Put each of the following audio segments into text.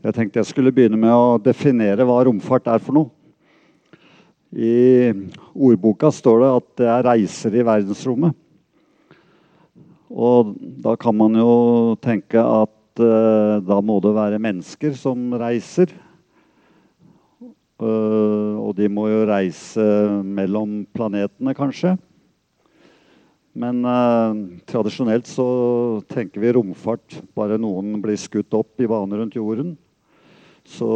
Jeg tenkte jeg skulle begynne med å definere hva romfart er for noe. I ordboka står det at det er reiser i verdensrommet. Og da kan man jo tenke at uh, da må det være mennesker som reiser. Uh, og de må jo reise mellom planetene, kanskje. Men eh, tradisjonelt så tenker vi romfart bare noen blir skutt opp i bane rundt jorden. Så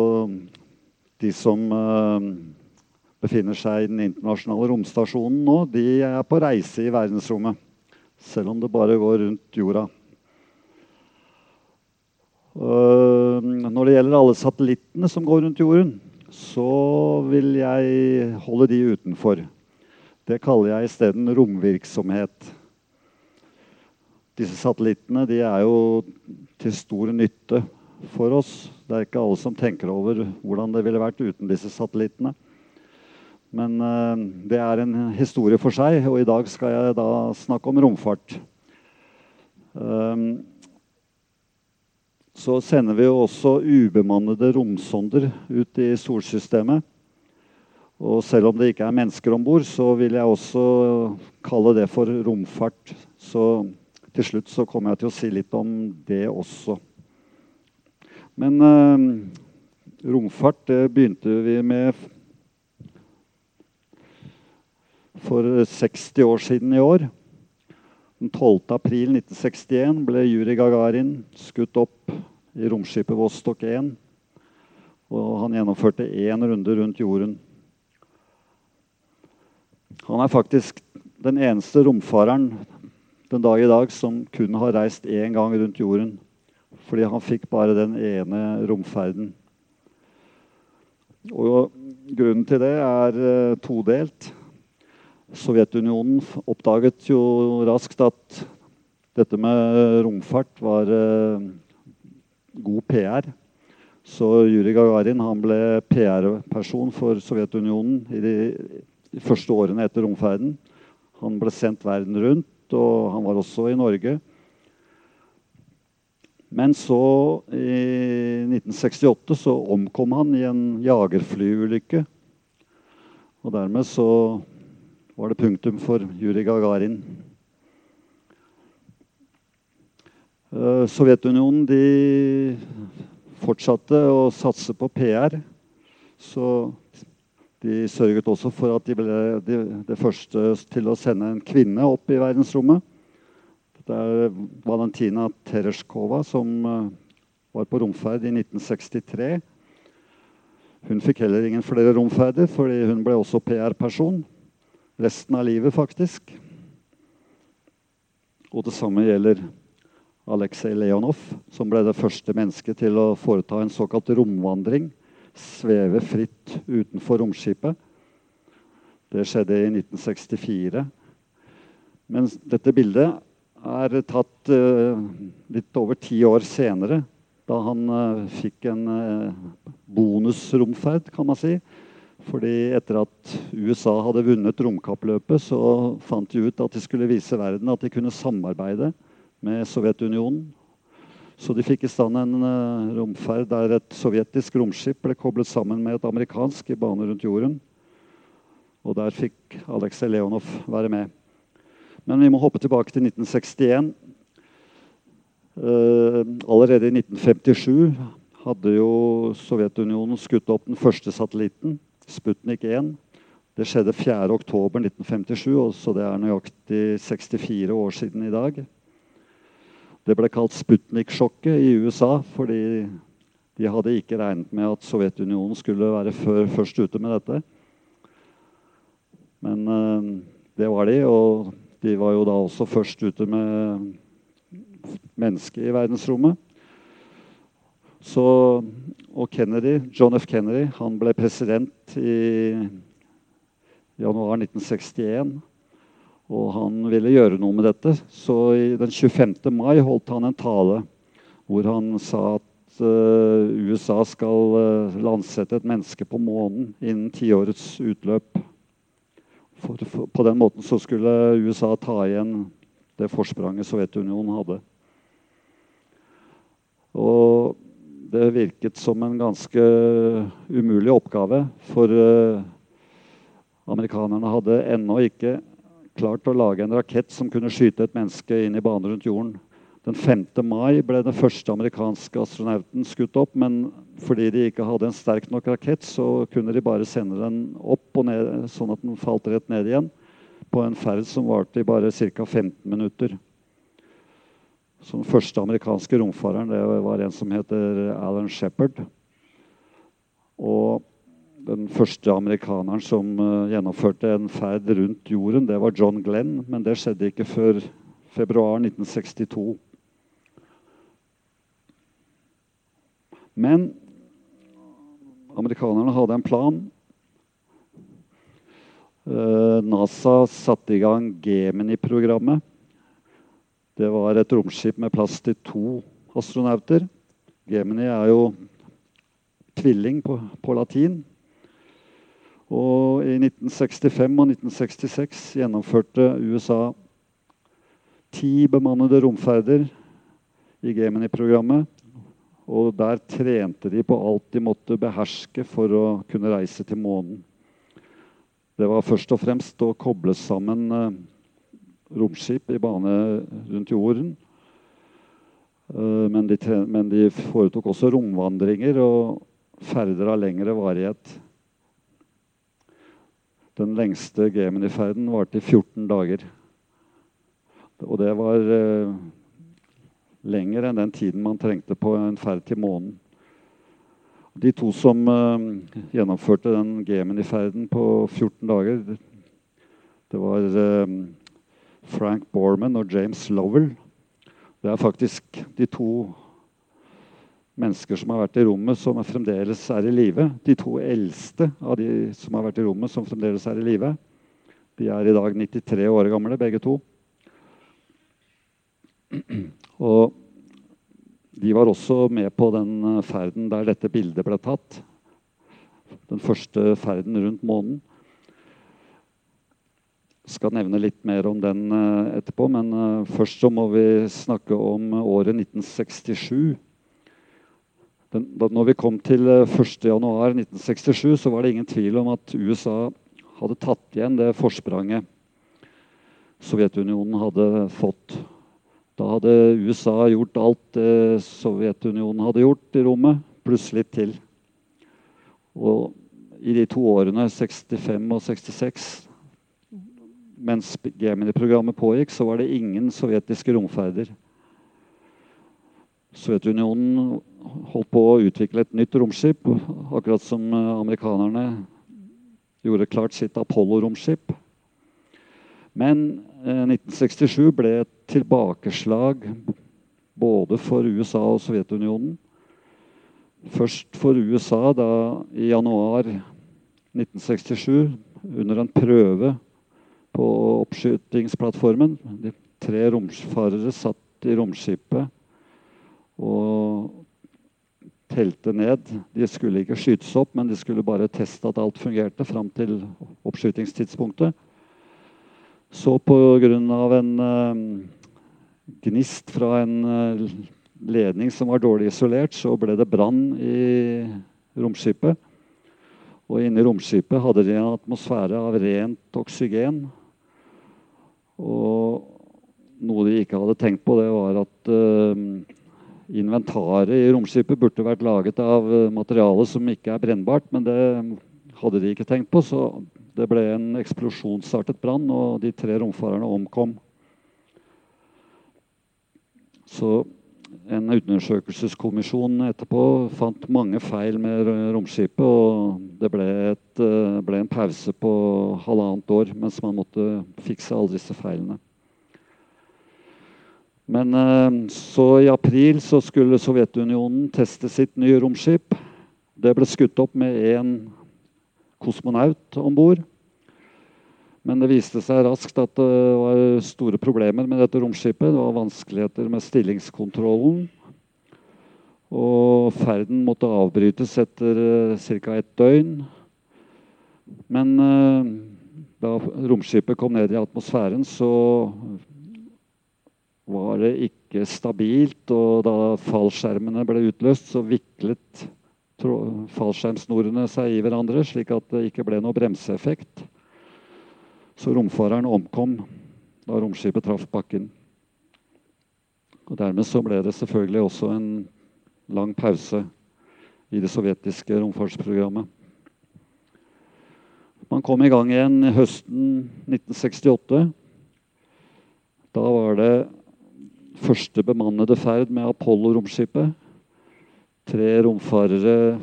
de som eh, befinner seg i den internasjonale romstasjonen nå, de er på reise i verdensrommet. Selv om det bare går rundt jorda. Uh, når det gjelder alle satellittene som går rundt jorden, så vil jeg holde de utenfor. Det kaller jeg isteden romvirksomhet. Disse satellittene er jo til stor nytte for oss. Det er ikke alle som tenker over hvordan det ville vært uten disse satellittene. Men uh, det er en historie for seg, og i dag skal jeg da snakke om romfart. Um, så sender vi jo også ubemannede romsonder ut i solsystemet. Og selv om det ikke er mennesker om bord, så vil jeg også kalle det for romfart. Så til slutt så kommer jeg til å si litt om det også. Men eh, romfart det begynte vi med for 60 år siden i år. Den 12. april 1961 ble Juri Gagarin skutt opp i romskipet Vostok 1. Og han gjennomførte én runde rundt jorden. Han er faktisk den eneste romfareren den dag i dag som kun har reist én gang rundt jorden. Fordi han fikk bare den ene romferden. Og grunnen til det er uh, todelt. Sovjetunionen oppdaget jo raskt at dette med romfart var uh, god PR. Så Jurij Gagarin ble PR-person for Sovjetunionen i de, de første årene etter romferden. Han ble sendt verden rundt, og han var også i Norge. Men så, i 1968, så omkom han i en jagerflyulykke. Og dermed så var det punktum for Juri Gagarin. Uh, Sovjetunionen de fortsatte å satse på PR. Så de sørget også for at de ble de, det første til å sende en kvinne opp i verdensrommet. Det er Valentina Tereshkova som eh, var på romferd i 1963. Hun fikk heller ingen flere romferder, fordi hun ble også PR-person. Resten av livet, faktisk. Og det samme gjelder Aleksej Leonov, som ble det første mennesket til å foreta en såkalt romvandring. Sveve fritt utenfor romskipet. Det skjedde i 1964. Men dette bildet er tatt uh, litt over ti år senere, da han uh, fikk en uh, bonusromferd, kan man si. Fordi etter at USA hadde vunnet romkappløpet, så fant de ut at de skulle vise verden at de kunne samarbeide med Sovjetunionen. Så de fikk i stand en uh, romferd der et sovjetisk romskip ble koblet sammen med et amerikansk i bane rundt jorden. Og der fikk Aleksej Leonov være med. Men vi må hoppe tilbake til 1961. Uh, eh, allerede i 1957 hadde jo Sovjetunionen skutt opp den første satellitten, Sputnik 1. Det skjedde 4.10.1957, så det er nøyaktig 64 år siden i dag. Det ble kalt Sputnik-sjokket i USA fordi de hadde ikke regnet med at Sovjetunionen skulle være før, først ute med dette. Men uh, det var de, og de var jo da også først ute med mennesket i verdensrommet. Så, og Kennedy, John F. Kennedy han ble president i januar 1961. Og han ville gjøre noe med dette. Så den 25. mai holdt han en tale hvor han sa at uh, USA skal uh, landsette et menneske på månen innen tiårets utløp. For, for, på den måten så skulle USA ta igjen det forspranget Sovjetunionen hadde. Og det virket som en ganske umulig oppgave, for uh, amerikanerne hadde ennå ikke klart å lage en rakett som kunne skyte et menneske inn i bane rundt jorden. Den 5. mai ble den første amerikanske astronauten skutt opp. Men fordi de ikke hadde en sterk nok rakett, så kunne de bare sende den opp og ned, sånn at den falt rett ned igjen. På en ferd som varte i bare ca. 15 minutter. Så den første amerikanske romfareren det var en som heter Alan Shepherd. Og den første amerikaneren som uh, gjennomførte en ferd rundt jorden, det var John Glenn. Men det skjedde ikke før februar 1962. Men amerikanerne hadde en plan. Eh, NASA satte i gang Gemini-programmet. Det var et romskip med plass til to astronauter. Gemini er jo tvilling på, på latin. Og i 1965 og 1966 gjennomførte USA ti bemannede romferder i Gemini-programmet. Og der trente de på alt de måtte beherske for å kunne reise til månen. Det var først og fremst å koble sammen eh, romskip i bane rundt jorden. Eh, men, de, men, de, foretok også romvandringer og ferder av lengre varighet. Den lengste Gemini-ferden varte i 14 dager. Og det var eh, lenger enn den tiden man trengte på en ferd til månen. De to som eh, gjennomførte den Gemini-ferden på 14 dager, det var eh, Frank Borman og James Lovell. Det er faktisk de to mennesker som har vært i rommet, som fremdeles er i live. De to eldste av de som har vært i rommet, som fremdeles er i live. De er i dag 93 år gamle, begge to. Og de var også med på den eh, ferden der dette bildet ble tatt. Den første ferden rundt månen. Jeg skal nevne litt mer om den eh, etterpå, men eh, først så må vi snakke om året 1967. Den, da når vi kom til 1.1.1967, så var det ingen tvil om at USA hadde tatt igjen det forspranget Sovjetunionen hadde fått da hadde USA gjort alt det Sovjetunionen hadde gjort i rommet, pluss litt til. Og i de to årene 65 og 66, mens Gemini-programmet pågikk, så var det ingen sovjetiske romferder. Sovjetunionen holdt på å utvikle et nytt romskip, akkurat som amerikanerne gjorde klart sitt Apollo-romskip. Men 1967 eh, ble et tilbakeslag både for USA og Sovjetunionen. Først for USA da i januar 1967, under en prøve på oppskytingsplattformen. De tre romfarere satt i romskipet og telte ned. De skulle ikke skytes opp, men de skulle bare teste at alt fungerte fram til oppskytingstidspunktet. Så pga. en uh, gnist fra en uh, ledning som var dårlig isolert, så ble det brann i romskipet. Og inni romskipet hadde de en atmosfære av rent oksygen. Og noe de ikke hadde tenkt på, det var at uh, inventaret i romskipet burde vært laget av materiale som ikke er brennbart, men det hadde de ikke tenkt på. Så det ble en eksplosjonsartet brann, og de tre romfarerne omkom. Så en undersøkelseskommisjon etterpå fant mange feil med romskipet. Og det ble, et, eh, ble, en pause på halvannet år mens man måtte fikse alle disse feilene. Men eh, så i april så skulle Sovjetunionen teste sitt nye romskip. Det ble skutt opp med én kosmonaut om bord. Men det viste seg raskt at det var store problemer med dette romskipet. Det var vanskeligheter med stillingskontrollen. Og ferden måtte avbrytes etter uh, ca. et døgn. Men uh, da romskipet kom ned i atmosfæren, så var det ikke stabilt. Og da fallskjermene ble utløst, så viklet fallskjermsnorene seg i hverandre, slik at det ikke ble noe bremseeffekt. Så romfareren omkom da romskipet traff bakken. Og Dermed så ble det selvfølgelig også en lang pause i det sovjetiske romfartsprogrammet. Man kom i gang igjen høsten 1968. Da var det første bemannede ferd med Apollo-romskipet. Tre romfarere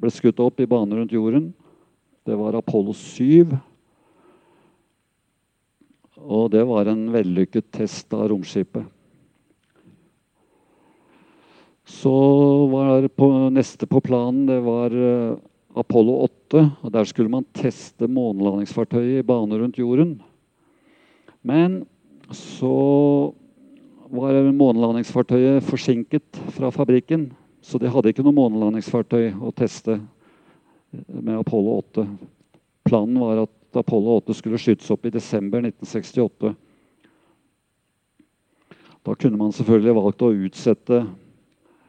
ble skutt opp i bane rundt jorden. Det var Apollo 7. Og det var en vellykket test av romskipet. Så var på, neste på planen det var eh, Apollo 8. og Der skulle man teste månelandingsfartøyet i bane rundt jorden. Men så var månelandingsfartøyet forsinket fra fabrikken. Så de hadde ikke noe månelandingsfartøy å teste med Apollo 8. Planen var at Apollo 8 skulle skytes opp i desember 1968. Da kunne man selvfølgelig valgt å utsette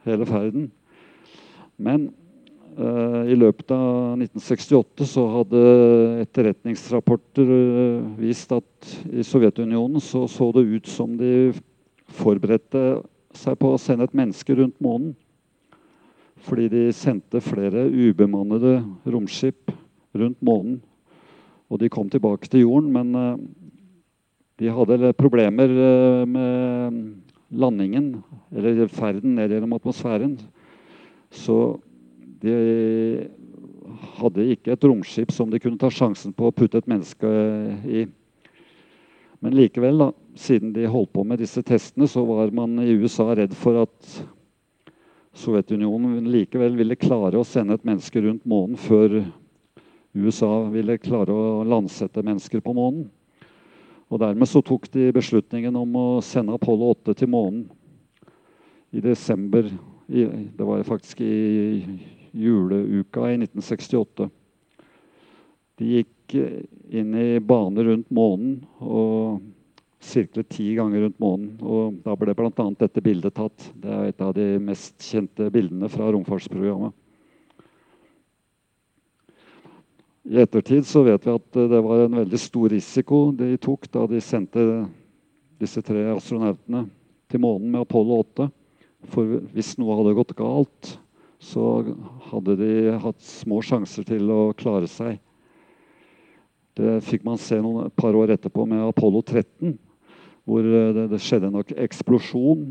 hele ferden. Men uh, i løpet av 1968 så hadde etterretningsrapporter uh, vist at i Sovjetunionen så, så det ut som de forberedte seg på å sende et menneske rundt månen. Fordi de sendte flere ubemannede romskip rundt månen. Og de kom tilbake til jorden, men uh, de hadde problemer uh, med landingen, eller ferden ned gjennom atmosfæren. Så de hadde ikke et romskip som de kunne ta sjansen på å putte et menneske i. Men likevel, da, siden de holdt på med disse testene, så var man i USA redd for at Sovjetunionen likevel ville klare å sende et menneske rundt månen før USA ville klare å landsette mennesker på månen. Og Dermed så tok de beslutningen om å sende Apollo 8 til månen i desember. det var faktisk i juleuka i 1968. De gikk inn i bane rundt månen og sirklet ti ganger rundt månen. Og da ble bl.a. dette bildet tatt. Det er et av de mest kjente bildene fra romfartsprogrammet. I ettertid så vet vi at det var en veldig stor risiko de tok da de sendte disse tre astronautene til månen med Apollo 8. For hvis noe hadde gått galt, så hadde de hatt små sjanser til å klare seg. Det fikk man se noen, par år etterpå med Apollo 13, hvor eh, det, det skjedde nok eksplosjon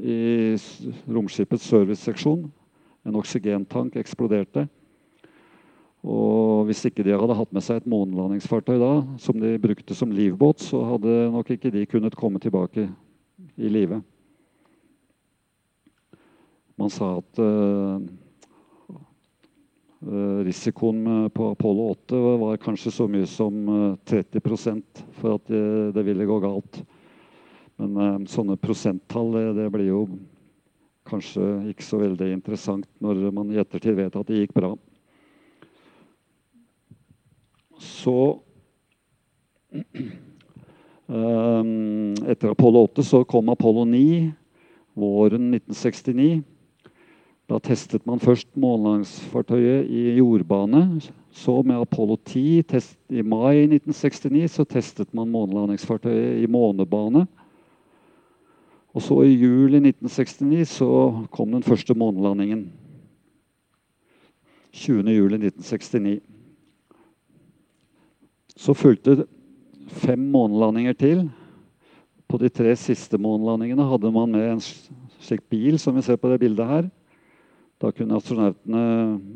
i romskipets serviceseksjon. En oksygentank eksploderte. Og hvis ikke de hadde hatt med seg et månelandingsfartøy da, som de brukte som livbåt, så hadde nok ikke de kunnet komme tilbake i live. Man sa at uh, risikoen på Apollo 8 var kanskje så mye som 30 eh, for at det, det ville gå galt. Men eh, sånne prosenttall det, blir jo kanskje ikke så veldig interessant når man i ettertid vet at det gikk bra. Så Etter Apollo 8 så kom Apollo 9 våren 1969. Da testet man først månelandingsfartøyet i jordbane. Så med Apollo 10 test, i mai 1969 så testet man månelandingsfartøyet i månebane. Og så i juli 1969 så kom den første månelandingen. 20.07.1969. Så fulgte fem månelandinger til. På de tre siste månelandingene hadde man med en slik bil som vi ser på det bildet her. Da kunne astronautene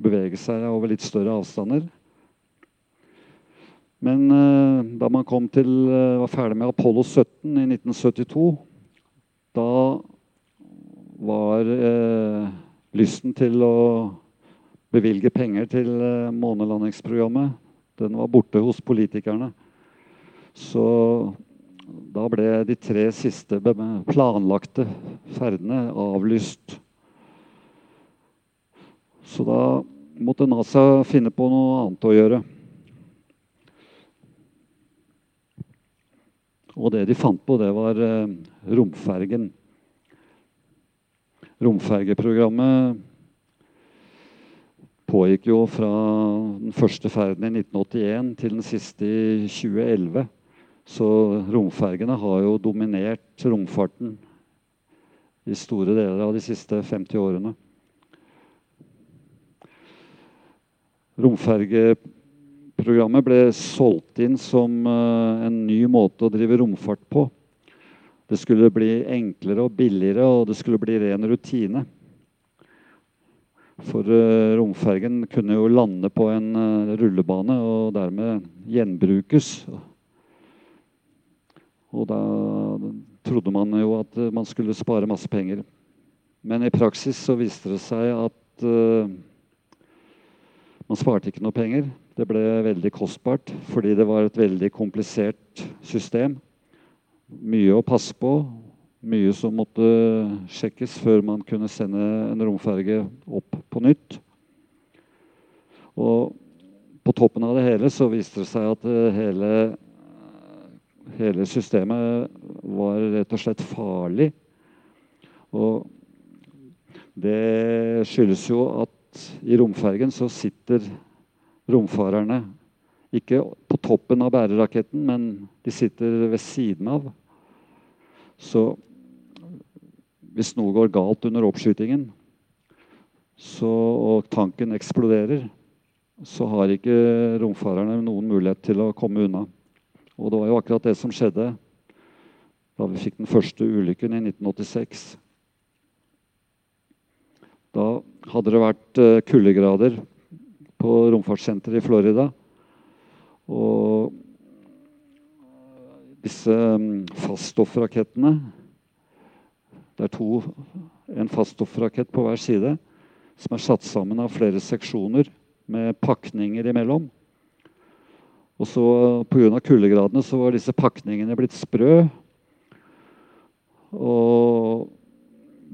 bevege seg over litt større avstander. Men eh, da man til, eh, var ferdig med Apollo 17 i 1972, da var eh, lysten til å bevilge penger til eh, månelandingsprogrammet den var borte hos politikerne. Så da ble de tre siste planlagte ferdene avlyst. Så da måtte NASA finne på noe annet å gjøre. Og det de fant på, det var eh, romfergen. Romfergeprogrammet pågikk jo fra den første ferden i 1981 til den siste i 2011. Så romfergene har jo dominert romfarten i store deler av de siste 50 årene. Romfergeprogrammet ble solgt inn som uh, en ny måte å drive romfart på. Det skulle bli enklere og billigere, og det skulle bli ren rutine. For uh, romfergen kunne jo lande på en uh, rullebane og dermed gjenbrukes. Og da trodde man jo at man skulle spare masse penger. Men i praksis så viste det seg at man sparte ikke noe penger. Det ble veldig kostbart fordi det var et veldig komplisert system. Mye å passe på. Mye som måtte sjekkes før man kunne sende en romferge opp på nytt. Og på toppen av det hele så viste det seg at eh, hele, hele systemet var rett og slett farlig. Og det skyldes jo at i romfergen så sitter romfarerne ikke på toppen av bæreraketten, men de sitter ved siden av. Så hvis noe går galt under oppskytingen, så, og tanken eksploderer, så har ikke romfarerne noen mulighet til å komme unna. Og det var jo akkurat det som skjedde da vi fikk den første ulykken i 1986. Da hadde det vært eh, kuldegrader på romfartssenteret i Florida. Og disse mm, faststoffrakettene Det er to, en faststoffrakett på hver side som er satt sammen av flere seksjoner med pakninger imellom. Og så Pga. kuldegradene så var disse pakningene blitt sprø. Og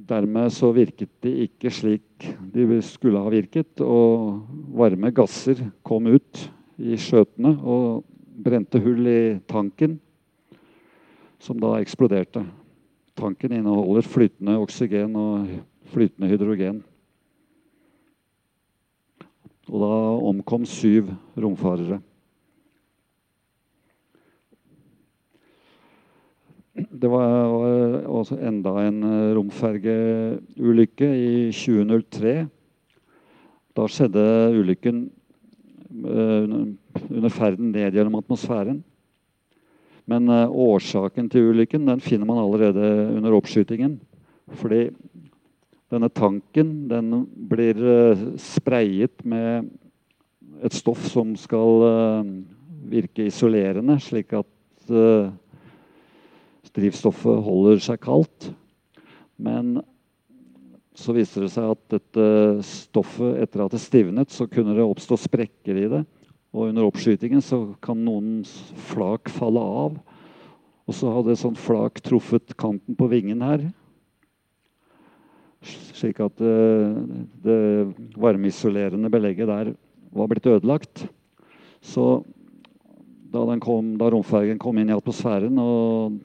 Dermed så virket de ikke slik de skulle ha virket. Og varme gasser kom ut i skjøtene og brente hull i tanken, som da eksploderte. Tanken inneholder flytende oksygen og flytende hydrogen. Og da omkom syv romfarere. Det var, også enda en eh, romfergeulykke i 2003. Da skjedde ulykken eh, under ferden ned gjennom atmosfæren. Men uh, årsaken til ulykken den finner man allerede under oppskytingen. Fordi denne tanken den blir sprayet med et stoff som skal virke isolerende, slik at drivstoffet holder seg kaldt. Men så viser det seg at dette stoffet, etter at det stivnet, så kunne det oppstå sprekker i det. Og under oppskytingen så kan noen flak falle av. Og så hadde et sånt flak truffet kanten på vingen her. Slik at det, eh, det varmeisolerende belegget der var blitt ødelagt. Så da, kom, da romfergen kom inn i atmosfæren og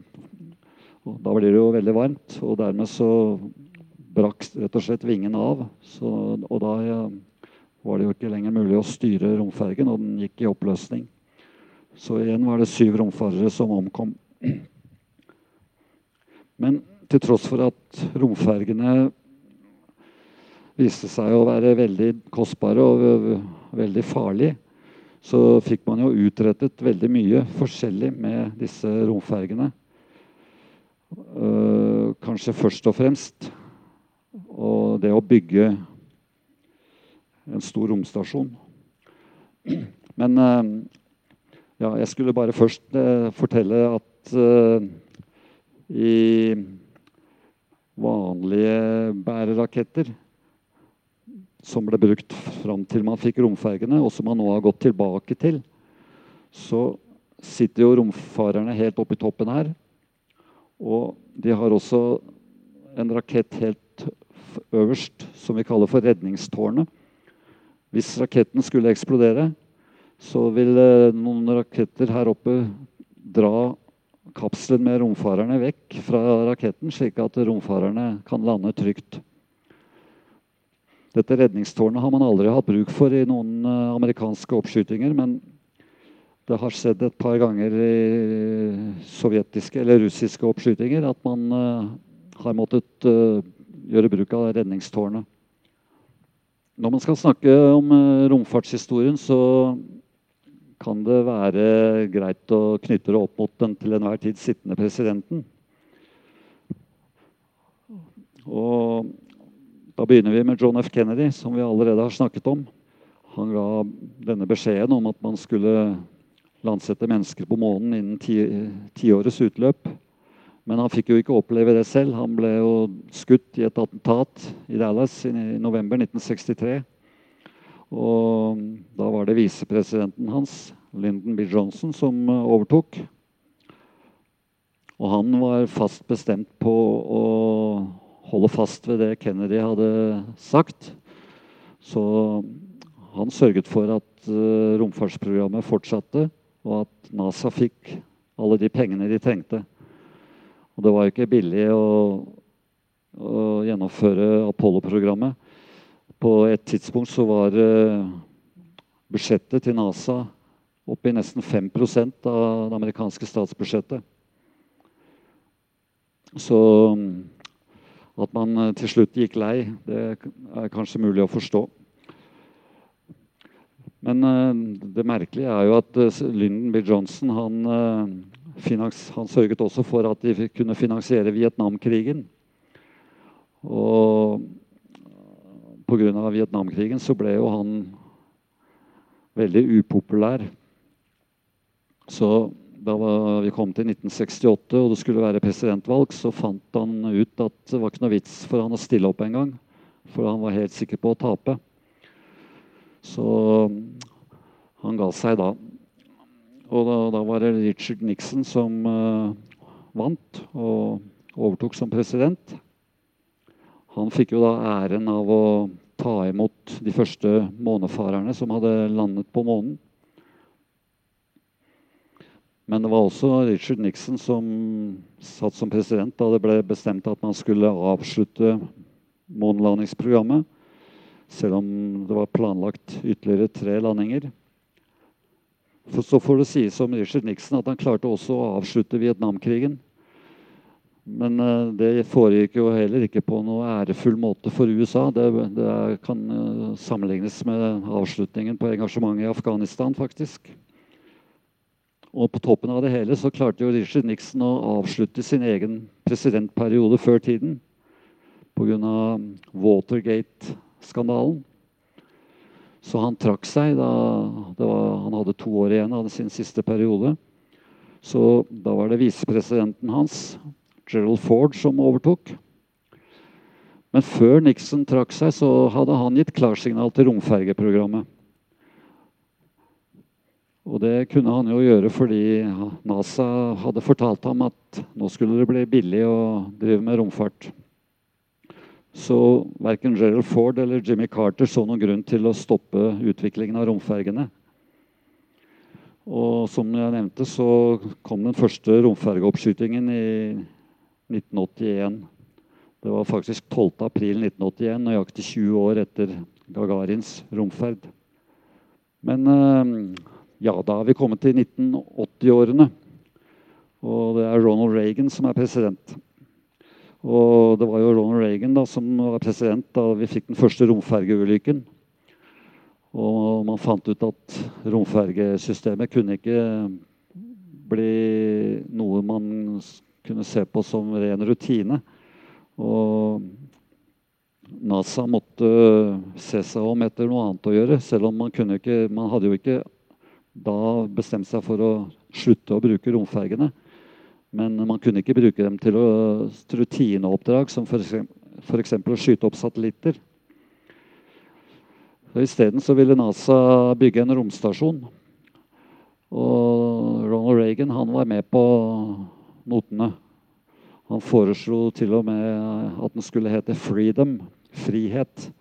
og da blir det jo veldig varmt, og dermed så brakk rett og slett vingen av. Så, og da var det jo ikke lenger mulig å styre romfergen, og den gikk i oppløsning. Så igjen var det syv romfarere som omkom. Men til tross for at romfergene viste seg å være veldig kostbare og veldig farlige, så fikk man jo utrettet veldig mye forskjellig med disse romfergene. Uh, kanskje først og fremst og det å bygge en stor romstasjon. Men uh, ja, jeg skulle bare først uh, fortelle at i vanlige bæreraketter som ble brukt fram til man fikk romfergene, og som man nå har gått tilbake til, så sitter jo romfarerne helt oppe i toppen her og de har også en rakett helt øverst som vi kaller for redningstårnet. Hvis raketten skulle eksplodere, så vil noen raketter her oppe dra kapselen med romfarerne vekk fra raketten, slik at romfarerne kan lande trygt. Dette redningstårnet har man aldri hatt bruk for i noen uh, amerikanske oppskytinger, men det har skjedd et par ganger i sovjetiske eller russiske oppskytinger at man uh, har måttet uh, gjøre bruk av redningstårnet. Når man skal snakke om romfartshistorien, så kan det være greit å knytte det opp mot den til enhver tid sittende presidenten. Og da begynner vi med John F. Kennedy, som vi allerede har snakket om. Han ga denne beskjeden om at man skulle landsette mennesker på månen innen tiårets ti utløp. Men han fikk jo ikke oppleve det selv. Han ble jo skutt i et attentat i Dallas i november 1963. Og da var det visepresidenten hans, Lyndon B. Johnson, som eh, overtok. Og han var fast bestemt på å holde fast ved det Kennedy hadde sagt. Så han sørget for at uh, romfartsprogrammet fortsatte, og at NASA fikk alle de pengene de trengte. Og det var jo ikke billig å, å gjennomføre Apollo-programmet. På et tidspunkt så var uh, budsjettet til NASA oppe i nesten 5% av det amerikanske statsbudsjettet. Så mm, at man uh, til slutt gikk lei, det er kanskje mulig å forstå. Men uh, det merkelige er jo at Lyndon B. Johnson han, han sørget også for at de kunne finansiere Vietnamkrigen. Og pga. Vietnamkrigen så ble jo han veldig upopulær. Så da vi kom til 1968 og det skulle være presidentvalg, så fant han ut at det var ikke noe vits for han å stille opp engang. For han var helt sikker på å tape. Så han ga seg da. Og da, da var det Richard Nixon som uh, vant og overtok som president. Han fikk jo da æren av å ta imot de første månefarerne som hadde landet på månen. Men det var også Richard Nixon som satt som president da det ble bestemt at man skulle avslutte månelandingsprogrammet. Selv om det var planlagt ytterligere tre landinger. For så får det sies om Richard Nixon at han klarte også å avslutte Vietnamkrigen. Men uh, det foregikk jo heller ikke på noe ærefull måte for USA. Det, det kan uh, sammenlignes med avslutningen på engasjementet i Afghanistan, faktisk. Og på toppen av det hele så klarte jo Richard Nixon å avslutte sin egen presidentperiode før tiden pga. Watergate-skandalen. Så han trakk seg da var, han hadde to år igjen av sin siste periode. Så da var det visepresidenten hans, Gerald Ford som overtok. Men før Nixon trakk seg, så hadde han gitt klarsignal til romfergeprogrammet. Og det kunne han jo gjøre fordi NASA hadde fortalt ham at nå skulle det bli billig å drive med romfart. Så verken Gerald Ford eller Jimmy Carter så noen grunn til å stoppe utviklingen av romfergene. Og som jeg nevnte, så kom den første romfergeoppskytingen i 1981. Det var faktisk 12. april 1981, nøyaktig 20 år etter Gagarins romferd. Men eh, ja, da har vi kommet til 1980-årene. Og det er Ronald Reagan som er president. Og det var jo Ronald Reagan da, som var president da vi fikk den første romfergeulykken. Og man fant ut at romfergesystemet kunne ikke bli noe man kunne se på som ren rutine. Og NASA måtte se seg om etter noe annet å gjøre. Selv om man kunne ikke Man hadde jo ikke da bestemt seg for å slutte å bruke romfergene. Men man kunne ikke bruke dem til, rutineoppdrag, som f.eks. å skyte opp satellitter. Isteden ville NASA bygge en romstasjon. Og Ronald Reagan var med på notene. Han foreslo til og med at den skulle hete 'Freedom'. Frihet.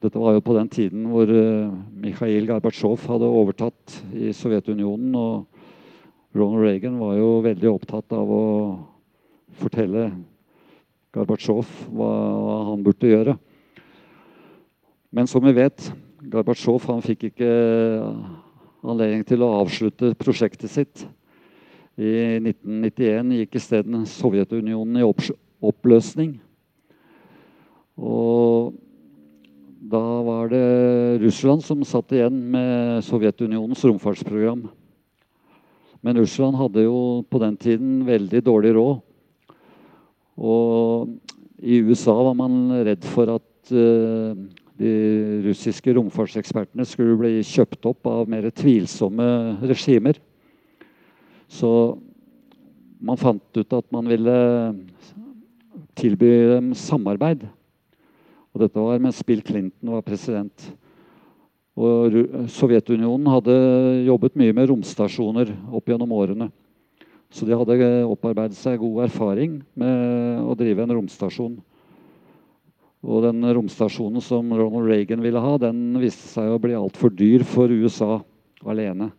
Dette var jo på den tiden hvor uh, Mikhail Gorbatsjov hadde overtatt i Sovjetunionen. Og Ronald Reagan var jo veldig opptatt av å fortelle Gorbatsjov hva han burde gjøre. Men som vi vet, Gorbatsjov fikk ikke anledning til å avslutte prosjektet sitt. I 1991 gikk isteden Sovjetunionen i oppløsning. Og da var det Russland som satt igjen med Sovjetunionens romfartsprogram. Men Russland hadde jo på den tiden veldig dårlig råd. Og i USA var man redd for at uh, de russiske romfartsekspertene skulle bli kjøpt opp av mer tvilsomme regimer. Så man fant ut at man ville tilby dem samarbeid. Og dette var mens Bill Clinton var president. Og Sovjetunionen hadde jobbet mye med romstasjoner opp gjennom årene. Så de hadde opparbeidet seg god erfaring med å drive en romstasjon. Og den romstasjonen som Ronald Reagan ville ha, den viste seg å bli altfor dyr for USA alene.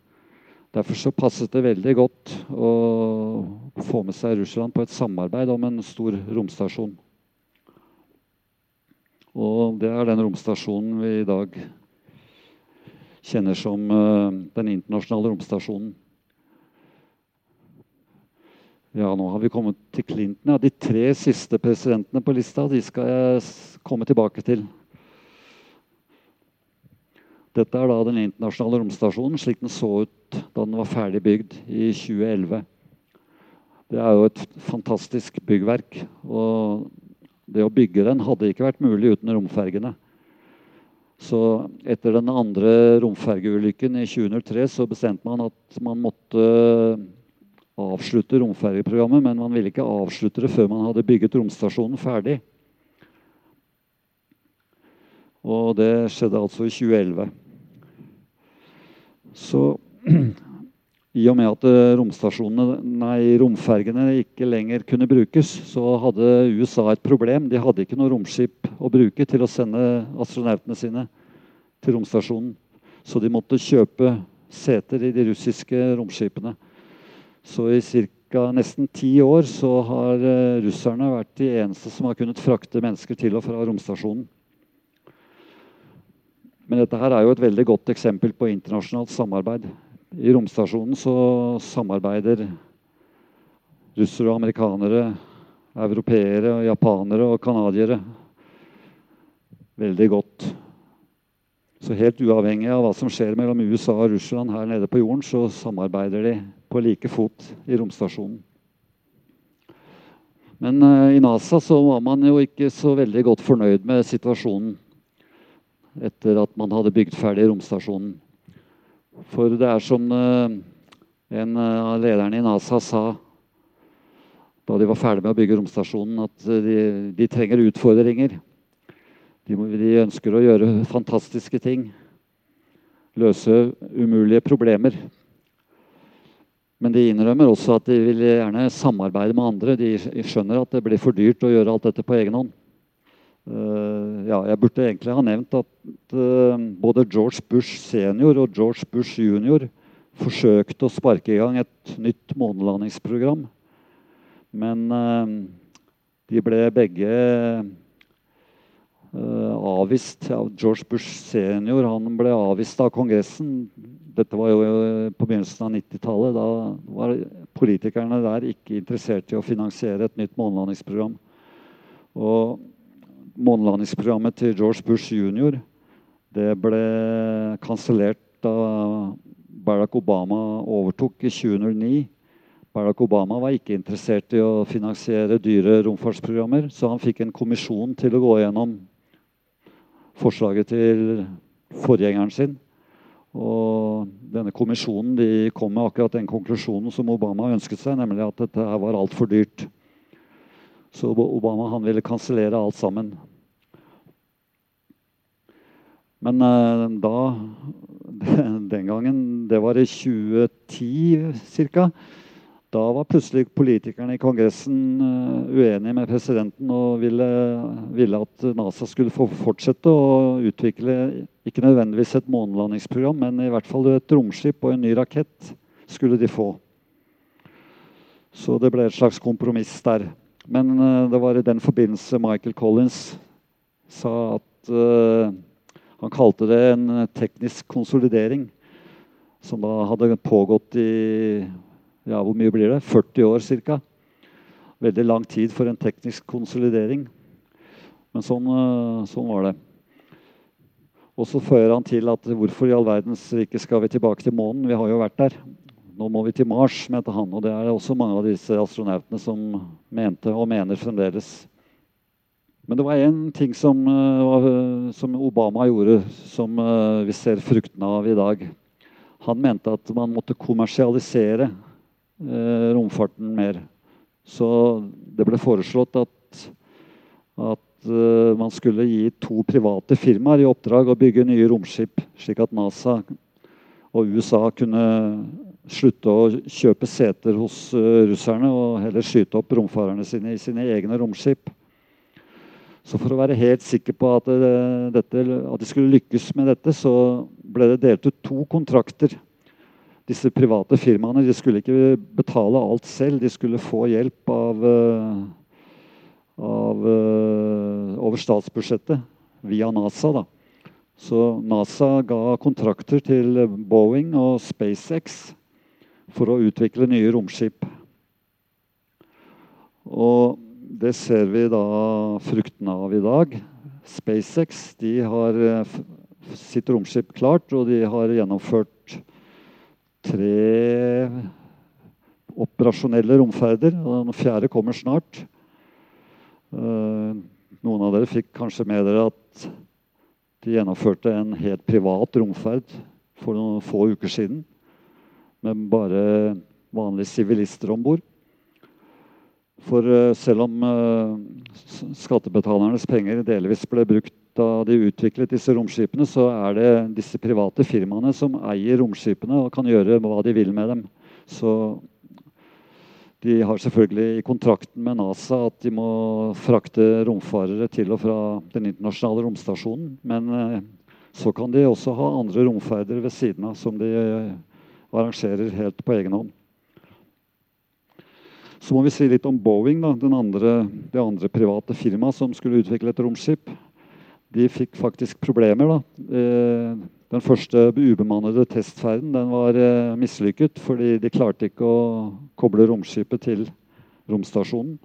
Derfor så passet det veldig godt å få med seg Russland på et samarbeid om en stor romstasjon. Og det er den romstasjonen vi i dag kjenner som uh, den internasjonale romstasjonen. Ja, nå har vi kommet til Clinton. Ja, de tre siste presidentene på lista de skal jeg komme tilbake til. Dette er da den internasjonale romstasjonen slik den så ut da den var ferdig bygd i 2011. Det er jo et fantastisk byggverk. og det å bygge den hadde ikke vært mulig uten romfergene. Så etter den andre romfergeulykken i 2003 så bestemte man at man måtte avslutte romfergeprogrammet, men man ville ikke avslutte det før man hadde bygget romstasjonen ferdig. Og det skjedde altså i 2011. Så i og med at eh, nei, romfergene ikke lenger kunne brukes, så hadde USA et problem. De hadde ikke noe romskip å bruke til å sende astronautene sine til romstasjonen. Så de måtte kjøpe seter i de russiske romskipene. Så i ca. nesten ti år så har eh, russerne vært de eneste som har kunnet frakte mennesker til og fra romstasjonen. Men dette her er jo et veldig godt eksempel på internasjonalt samarbeid. I romstasjonen så samarbeider russere og amerikanere, europeere, og japanere og canadiere veldig godt. Så helt uavhengig av hva som skjer mellom USA og Russland her nede på jorden, så samarbeider de på like fot i romstasjonen. Men uh, i NASA så var man jo ikke så veldig godt fornøyd med situasjonen etter at man hadde bygd ferdig romstasjonen. For det er som eh, en av lederne i NASA sa da de var ferdig med å bygge romstasjonen, at de, de trenger utfordringer. De, de, ønsker å gjøre fantastiske ting. Løse umulige problemer. Men de innrømmer også at de vil gjerne samarbeide med andre. De skjønner at det blir for dyrt å gjøre alt dette på egen hånd. Uh, ja, jeg burde egentlig ha nevnt at uh, både George Bush senior og George Bush junior forsøkte å sparke i gang et nytt månelandingsprogram. Men uh, de ble begge avvist. Ja, George Bush senior han ble avvist av Kongressen. Dette var jo på begynnelsen av 90-tallet. Da var politikerne der ikke interessert i å finansiere et nytt månelandingsprogram. Og månelandingsprogrammet til George Bush jr. Det ble kansellert da Barack Obama overtok i 2009. Barack Obama var ikke interessert i å finansiere dyre romfartsprogrammer, så han fikk en kommisjon til å gå gjennom forslaget til forgjengeren sin. Og denne kommisjonen de kom med akkurat den konklusjonen som Obama ønsket seg, nemlig at dette var altfor dyrt. Så Obama han ville kansellere alt sammen. Men uh, da Den gangen, det var i 2010 ca. Da var plutselig politikerne i Kongressen uh, uenige med presidenten og ville, ville, at NASA skulle få fortsette å utvikle ikke nødvendigvis et månelandingsprogram, men i hvert fall et romskip og en ny rakett skulle de få. Så det ble et slags kompromiss der. Men uh, det var i den forbindelse Michael Collins sa at uh, han kalte det en teknisk konsolidering. Som da hadde pågått i ja, hvor mye blir det? 40 år ca. Veldig lang tid for en teknisk konsolidering. Men sånn, uh, sånn var det. Og så fører han til at hvorfor i all verdens rike skal vi tilbake til månen? Vi har jo vært der. Nå må vi til Mars, mente han. Og det er også mange av disse astronautene som mente og mener fremdeles. Men det var én ting som, uh, som, Obama gjorde, som uh, vi ser fruktene av i dag. Han mente at man måtte kommersialisere romfarten mer. Så det ble foreslått at, at man skulle gi to private firmaer i oppdrag å bygge nye romskip, slik at NASA og USA kunne slutte å kjøpe seter hos russerne og heller skyte opp romfarerne sine i sine egne romskip. Så for å være helt sikker på at, dette, at de skulle lykkes med dette, så ble det delt ut to kontrakter. Disse private firmaene de skulle ikke betale alt selv. De skulle få hjelp av, eh, av eh, over statsbudsjettet via NASA. da. Så NASA ga kontrakter til Boeing og SpaceX for å utvikle nye romskip. Og det ser vi da fruktene av i dag. SpaceX de har eh, sitt romskip klart, og de har gjennomført tre operasjonelle romferder. og Den fjerde kommer snart. Eh, noen av dere fikk kanskje med dere at de gjennomførte en helt privat romferd for noen få uker siden. Med bare vanlige sivilister om bord. For uh, selv om uh, skattebetalernes penger delvis ble brukt da de utviklet disse romskipene, så er det disse private firmaene som eier romskipene og kan gjøre hva de vil med dem. Så de har selvfølgelig i kontrakten med NASA at de må frakte romfarere til og fra den internasjonale romstasjonen. Men uh, så kan de også ha andre romferder ved siden av som de arrangerer helt på egen hånd. Så må vi si litt om Boeing, da, andre, det andre private firmaet som skulle utvikle et romskip. De fikk faktisk problemer. da. Eh, den første ubemannede testferden den var eh, mislykket fordi de klarte ikke å koble romskipet til romstasjonen.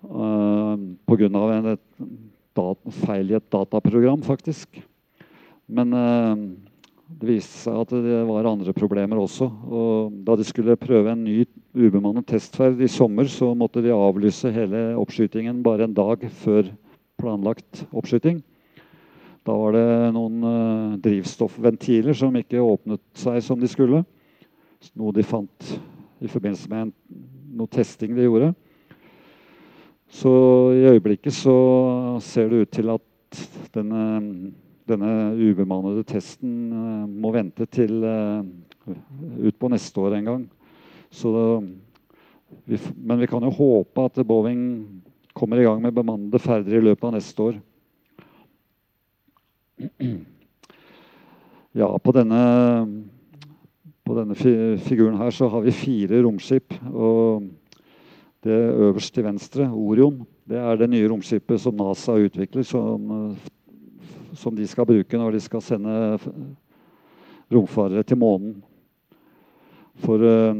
Uh, Pga. en feil i et dataprogram, faktisk. Men det viste seg at det var andre problemer også. og Da de skulle prøve en ny ubemannet testferd i sommer, så måtte de avlyse hele oppskytingen bare en dag før planlagt oppskyting. Da var det noen uh, drivstoffventiler som ikke åpnet seg som de skulle. Noe de fant i forbindelse med en, noe testing de gjorde. Så i øyeblikket så ser det ut til at denne denne ubemannede testen uh, må vente til utpå ut på neste år en gang. Så, vi, men vi kan jo håpe at Boeing kommer i gang med bemannede ferder i løpet av neste år. Ja, på denne, på denne figuren her så har vi fire romskip. og det øverst til venstre, Orion, det er det nye romskipet som NASA utvikler, som som de skal bruke når de skal sende romfarere til månen. For uh,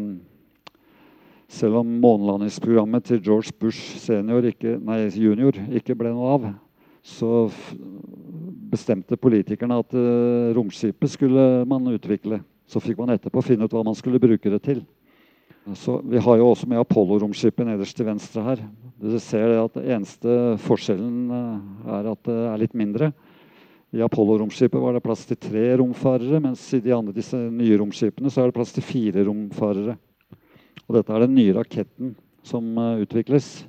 selv om månelandingsprogrammet til George Bush senior ikke, nei, junior ikke ble noe av, så bestemte politikerne at uh, romskipet skulle man utvikle. Så fikk man etterpå finne ut hva man skulle bruke det til. Så Vi har jo også med Apollo-romskipet nederst til venstre her. Dere ser at Eneste forskjellen eh, er at det er litt mindre. I Apollo-romskipet var det plass til tre romfarere, mens i de andre disse nye romskipene så er det plass til fire romfarere. Og dette er den nye raketten som uh, utvikles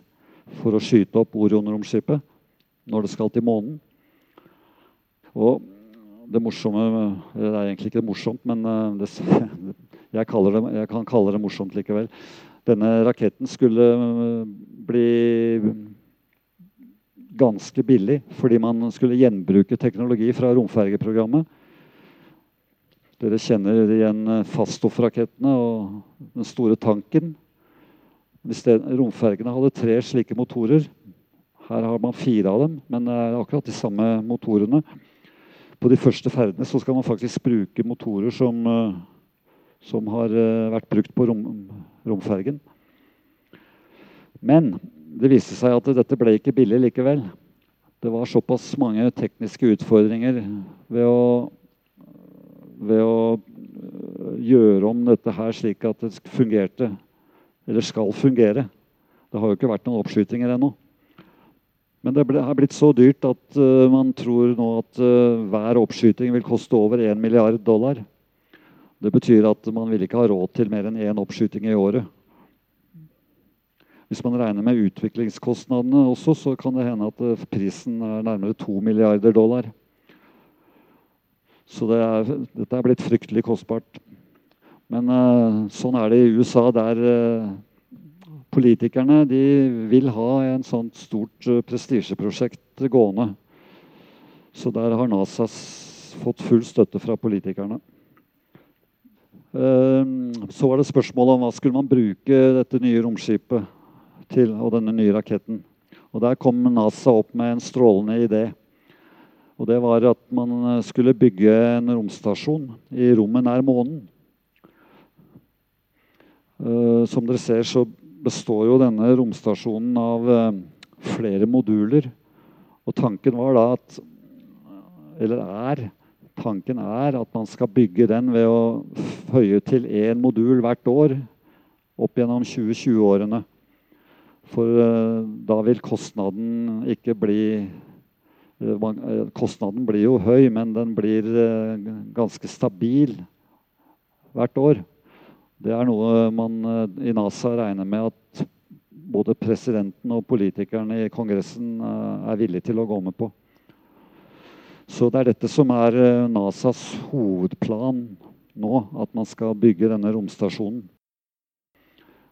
for å skyte opp Orion-romskipet når det skal til månen. Og det morsomme Det er egentlig ikke morsomt, men uh, det, jeg, det, jeg, kan kalle det morsomt likevel. Denne raketten skulle bli ganske billig fordi man skulle gjenbruke teknologi fra romfergeprogrammet. Dere kjenner igjen Faststoff-rakettene og den store tanken. Hvis det, romfergene hadde tre slike motorer Her har man fire av dem, men det er akkurat de samme motorene. På de første ferdene så skal man faktisk bruke motorer som, eh, som har eh, vært brukt på rom, romfergen. Men det viste seg at dette ble ikke billig likevel. Det var såpass mange tekniske utfordringer ved å, ved å gjøre om dette her slik at det fungerte, eller skal fungere. Det har jo ikke vært noen oppskytinger ennå. Men det har blitt så dyrt at uh, man tror nå at uh, hver oppskyting vil koste over 1 milliard dollar. Det betyr at man vil ikke ha råd til mer enn én oppskyting i året. Hvis man regner med utviklingskostnadene også, så kan det hende at uh, prisen er nærmere 2 milliarder dollar. Så det er, dette er blitt fryktelig kostbart. Men uh, sånn er det i USA, der uh, politikerne de vil ha en sånt stort prestisjeprosjekt gående. Så der har NASA fått full støtte fra politikerne. Så var det spørsmålet om hva skulle man bruke dette nye romskipet til, og denne nye raketten. Og Der kom NASA opp med en strålende idé. Og Det var at man skulle bygge en romstasjon i rommet nær månen. Uh, som dere ser, så består jo denne romstasjonen av uh, flere moduler. Og tanken var da at Eller er Tanken er at man skal bygge den ved å føye til én modul hvert år opp gjennom 2020-årene. For uh, da vil kostnaden ikke bli Kostnaden blir jo høy, men den blir ganske stabil hvert år. Det er noe man eh, i NASA regner med at både presidenten og politikerne i Kongressen eh, er villige til å gå med på. Så det er dette som er eh, NASAs hovedplan nå, at man skal bygge denne romstasjonen.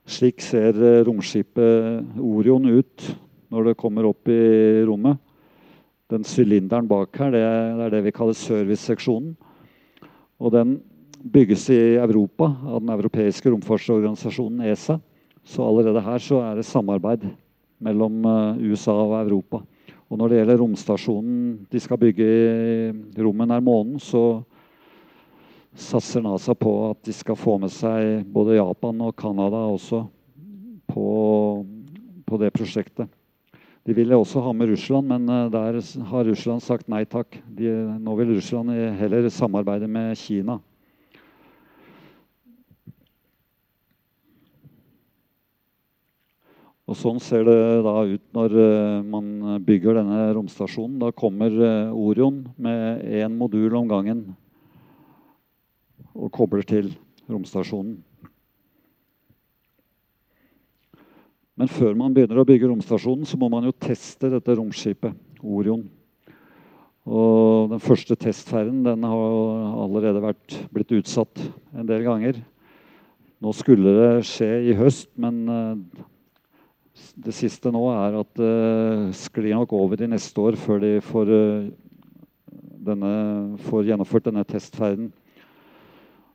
Slik ser romskipet Orion ut når det kommer opp i rommet. Den sylinderen bak her, det er det vi kaller serviceseksjonen. Og den bygges i Europa av den europeiske romfartsorganisasjonen ESA. Så allerede her så er det samarbeid mellom eh, USA og Europa. Og når det gjelder romstasjonen de skal bygge i rommet nær månen, så satser NASA på at de skal få med seg både Japan og Canada også på, på det prosjektet. De ville også ha med Russland, men eh, der har Russland sagt nei takk. De, nå vil Russland heller samarbeide med Kina. Og Sånn ser det da ut når uh, man bygger denne romstasjonen. Da kommer Orion med én modul om gangen og kobler til romstasjonen. Men før man begynner å bygge romstasjonen, så må man jo teste dette romskipet, Orion. Og den første testferden den har allerede vært, blitt utsatt en del ganger. Nå skulle det skje i høst, men uh, det siste nå er at det uh, sklir nok over i neste år før de får, uh, denne, får, gjennomført denne testferden.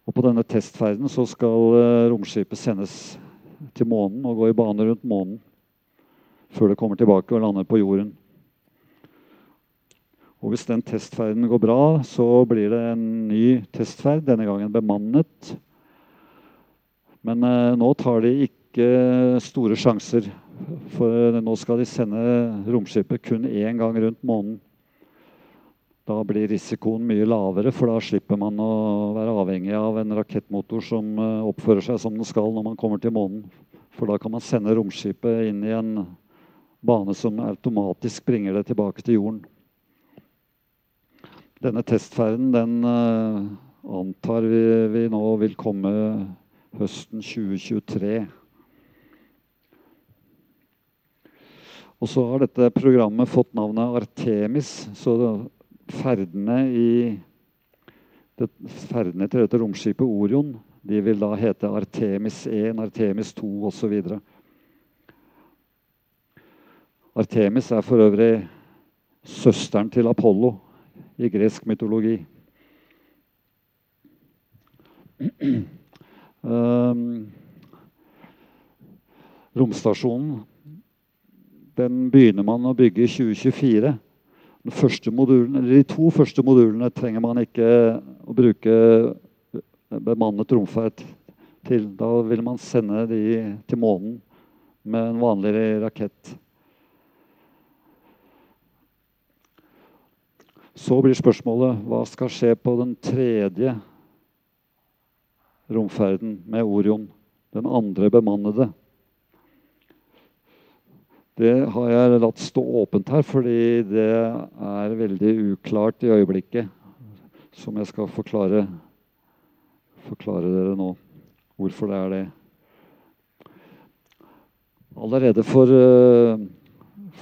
Og på denne testferden så skal uh, romskipet sendes til månen og gå i bane rundt månen før det kommer tilbake og lander på jorden. Og Hvis den testferden går bra, så blir det en ny testferd, denne gangen bemannet. Men eh, nå tar de ikke store sjanser for nå skal de sende romskipet kun én gang rundt månen. Da blir risikoen mye lavere, for da slipper man å være avhengig av en rakettmotor som eh, oppfører seg som den skal når man kommer til månen. For da kan man sende romskipet inn i en bane som automatisk bringer det tilbake til jorden. Denne testferden den uh, antar vi, vi nå vil komme høsten 2023. Og så har dette programmet fått navnet Artemis. Så ferdene, i, det, ferdene til dette romskipet Orion de vil da hete Artemis 1, Artemis 2 osv. Artemis er for øvrig søsteren til Apollo i gresk mytologi. Um, romstasjonen den begynner man å bygge i 2024. Modulen, de to første modulene trenger man ikke å bruke bemannet romferd til. Da vil man sende de til månen med en vanlig rakett. Så blir spørsmålet hva skal skje på den tredje romferden med Orion? Den andre bemannede. Det har jeg latt stå åpent her, fordi det er veldig uklart i øyeblikket. Som jeg skal forklare, forklare dere nå hvorfor det er det. Allerede for uh,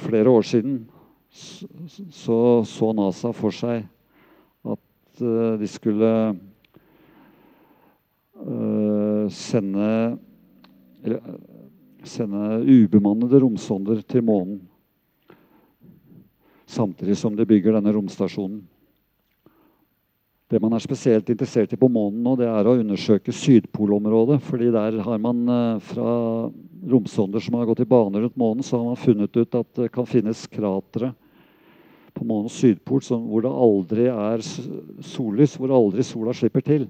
flere år siden så, så NASA for seg at uh, de skulle uh, sende sende ubemannede romsonder til månen. Samtidig som de bygger denne romstasjonen. Det man er spesielt interessert i på månen nå, det er å undersøke Sydpolområdet. fordi der har man fra romsonder som har gått i bane rundt månen, så har man funnet ut at det kan finnes kratre på månens sydpol hvor det aldri er sollys, hvor aldri sola slipper til.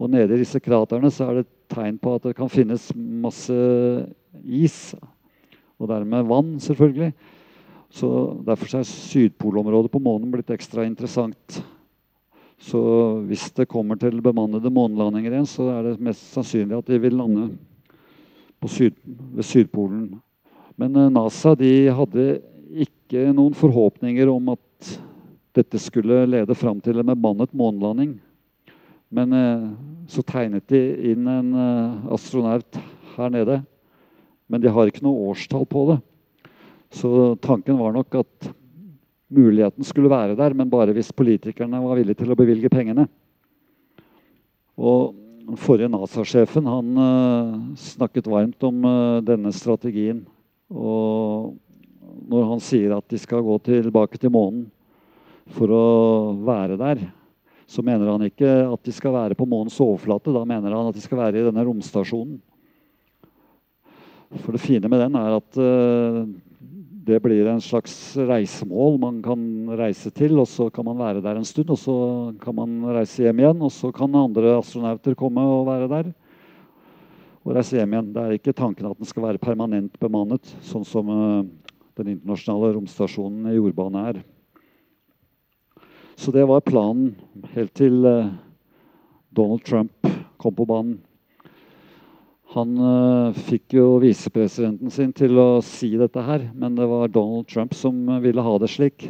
Og nede i disse kraterne så er det tegn på at det kan finnes masse is. Og dermed vann, selvfølgelig. Så Derfor er sydpolområdet på månen blitt ekstra interessant. Så hvis det kommer til bemannede månelandinger igjen, så er det mest sannsynlig at de vil lande syd, ved Sydpolen. Men eh, NASA de hadde ikke noen forhåpninger om at dette skulle lede fram til en bemannet månelanding. Men eh, så tegnet de inn en eh, astronaut her nede. Men de har ikke noe årstall på det. Så tanken var nok at muligheten skulle være der, men bare hvis politikerne var villige til å bevilge pengene. Og den forrige NASA-sjefen han uh, snakket varmt om uh, denne strategien. Og når han sier at de skal gå tilbake til månen for å være der, så mener han ikke at de skal være på månens overflate. Da mener han at de skal være i denne romstasjonen. For det fine med den er at uh, det blir en slags reisemål man kan reise til. Og så kan man være der en stund, og så kan man reise hjem igjen. Og så kan andre astronauter komme og være der og reise hjem igjen. Det er ikke tanken at den skal være permanent bemannet, sånn som uh, den internasjonale romstasjonen i jordbane er. Så det var planen helt til uh, Donald Trump kom på banen. Han uh, fikk jo visepresidenten sin til å si dette her, men det var Donald Trump som ville ha det slik.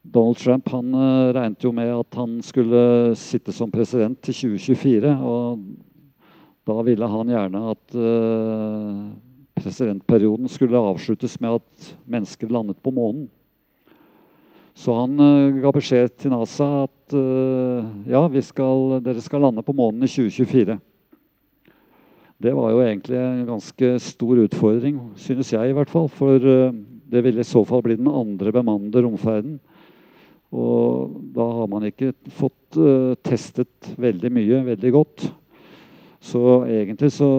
Donald Trump han uh, regnet jo med at han skulle sitte som president til 2024. Og da ville han gjerne at uh, presidentperioden skulle avsluttes med at mennesker landet på månen. Så han ga beskjed til NASA at ja, skal, dere skal lande på månen i 2024. Det var jo egentlig en ganske stor utfordring, synes jeg i hvert fall. For uh, det ville i så fall bli den andre bemannede romferden. Og da har man ikke fått testet veldig mye veldig godt. Så egentlig så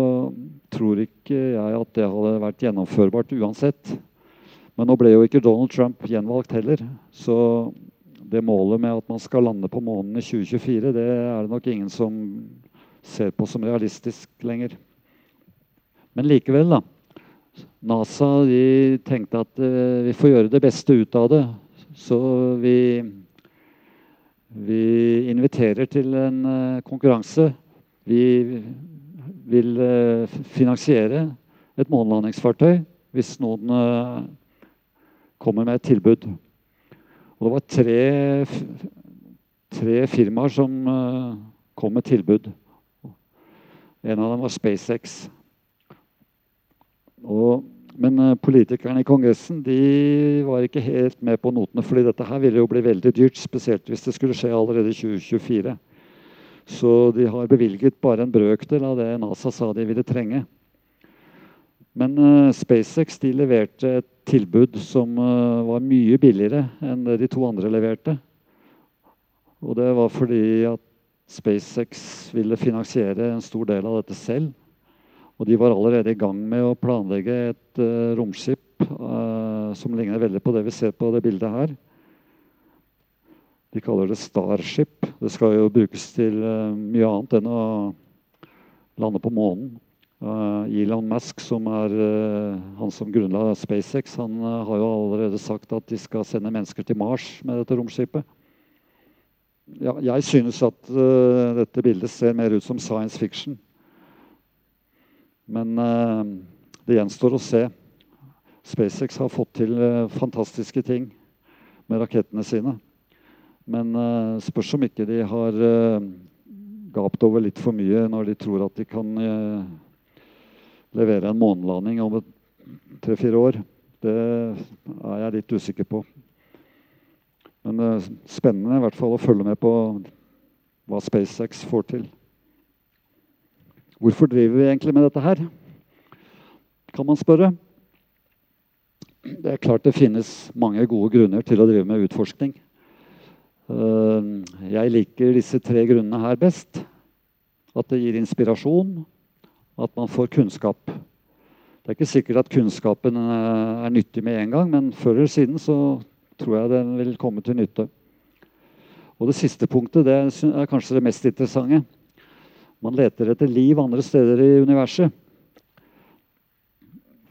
tror ikke jeg at det hadde vært gjennomførbart uansett. Men nå ble jo ikke Donald Trump gjenvalgt heller. Så det målet med at man skal lande på månen i 2024, det er det nok ingen som ser på som realistisk lenger. Men likevel, da. NASA de tenkte at uh, vi får gjøre det beste ut av det. Så vi, vi inviterer til en uh, konkurranse. Vi vil uh, finansiere et månelandingsfartøy hvis noen kommer med et tilbud. Og det var tre, tre firmaer som uh, kom med tilbud. En av dem var SpaceX. Og, men uh, politikerne i Kongressen de var ikke helt med på notene. fordi dette her ville jo bli veldig dyrt, spesielt hvis det skulle skje allerede i 2024. Så de har bevilget bare en brøkdel av det NASA sa de ville trenge. Men uh, SpaceX de leverte et tilbud som uh, var mye billigere enn det de to andre leverte. Og det var fordi at SpaceX ville finansiere en stor del av dette selv. Og de var allerede i gang med å planlegge et uh, romskip uh, som ligner veldig på det vi ser på det bildet her. De kaller det Starship. Det skal jo brukes til uh, mye annet enn å lande på månen. Elon Musk, som er han som grunnla SpaceX, han har jo allerede sagt at de skal sende mennesker til Mars med dette romskipet. Ja, jeg synes at dette bildet ser mer ut som science fiction. Men uh, det gjenstår å se. SpaceX har fått til uh, fantastiske ting med rakettene sine. Men uh, spørs om ikke de har gapt over litt for mye når de tror at de kan levere en månelanding om tre-fire år. Det er jeg litt usikker på. Men er spennende i hvert fall å følge med på hva SpaceX får til. Hvorfor driver vi egentlig med dette her? Kan man spørre. Det er klart det finnes mange gode grunner til å drive med utforskning. Eh, jeg liker disse tre grunnene her best. At det gir inspirasjon, at man får kunnskap. Det er ikke sikkert at kunnskapen eh, er nyttig med en gang, men før eller siden så tror jeg den vil komme til nytte. Og Det siste punktet det er kanskje det mest interessante. Man leter etter liv andre steder i universet.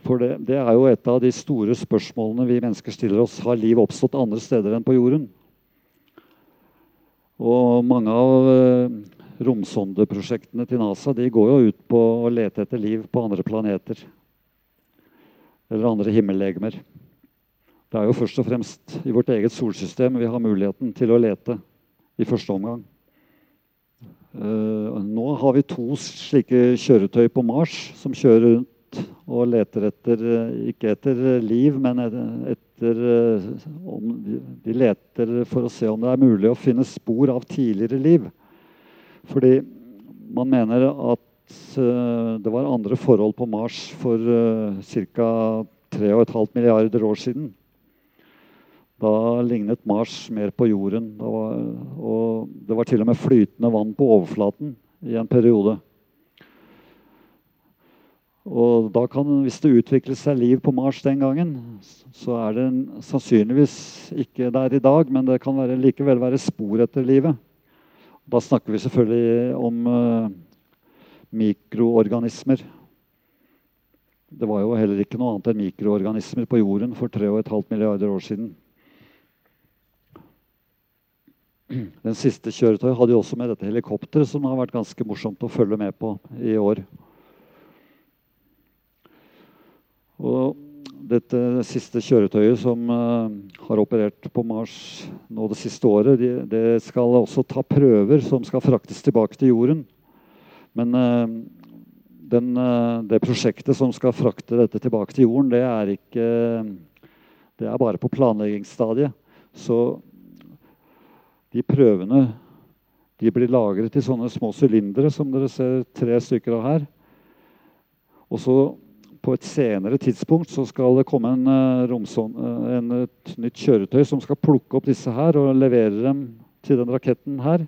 For det, det, er jo et av de store spørsmålene vi mennesker stiller oss. Har liv oppstått andre steder enn på jorden? Og mange av eh, romsondeprosjektene til NASA de går jo ut på å lete etter liv på andre planeter. Eller andre himmellegemer. Det er jo først og fremst i vårt eget solsystem vi har muligheten til å lete i første omgang. Uh, nå har vi to slike kjøretøy på Mars som kjører rundt og leter etter uh, Ikke etter liv, men etter om de, leter for å se om det er mulig å finne spor av tidligere liv. Fordi man mener at det var andre forhold på Mars for ca. 3,5 milliarder år siden. Da lignet Mars mer på jorden. Var, og det var til og med flytende vann på overflaten i en periode. Og kan, Hvis det utviklet seg liv på Mars den gangen, så er det sannsynligvis ikke der i dag, men det kan være, likevel være spor etter livet. Da snakker vi selvfølgelig om uh, mikroorganismer. Det var jo heller ikke noe annet enn mikroorganismer på jorden for 3,5 milliarder år siden. Den siste kjøretøyet hadde jo også med dette helikopteret, som har vært ganske morsomt å følge med på i år. Og dette siste kjøretøyet som uh, har operert på Mars nå det siste året, de, det skal også ta prøver som skal fraktes tilbake til jorden. Men uh, den, uh, det prosjektet som skal frakte dette tilbake til jorden, det er ikke Det er bare på planleggingsstadiet. Så de prøvene de blir lagret i sånne små sylindere som dere ser tre stykker av her. Og så på et senere tidspunkt så skal det komme en, romson, en, et nytt kjøretøy som skal plukke opp disse her og levere dem til den raketten her.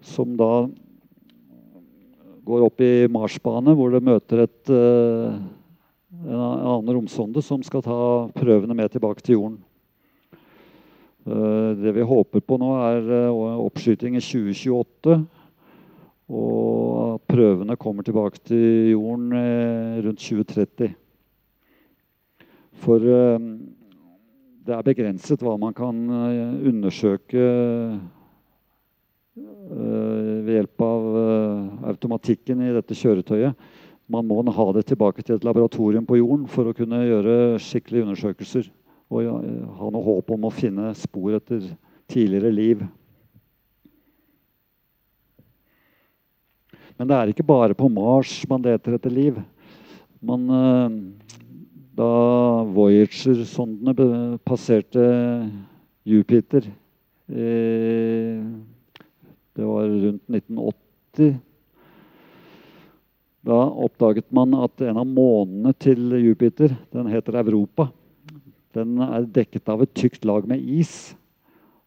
Som da går opp i Marsbane, hvor det møter et, en annen romsonde som skal ta prøvene med tilbake til jorden. Eh, det vi håper på nå, er eh, oppskyting i 2028. Og at prøvene kommer tilbake til jorden eh, rundt 2030. For det er begrenset hva man kan undersøke ved hjelp av automatikken i dette kjøretøyet. Man må ha det tilbake til et laboratorium på jorden for å kunne gjøre skikkelige undersøkelser og ha noe håp om å finne spor etter tidligere liv. Men det er ikke bare på Mars man leter etter liv. Man, eh, da Voyager-sondene passerte Jupiter Det var rundt 1980. Da oppdaget man at en av månene til Jupiter den heter Europa. Den er dekket av et tykt lag med is.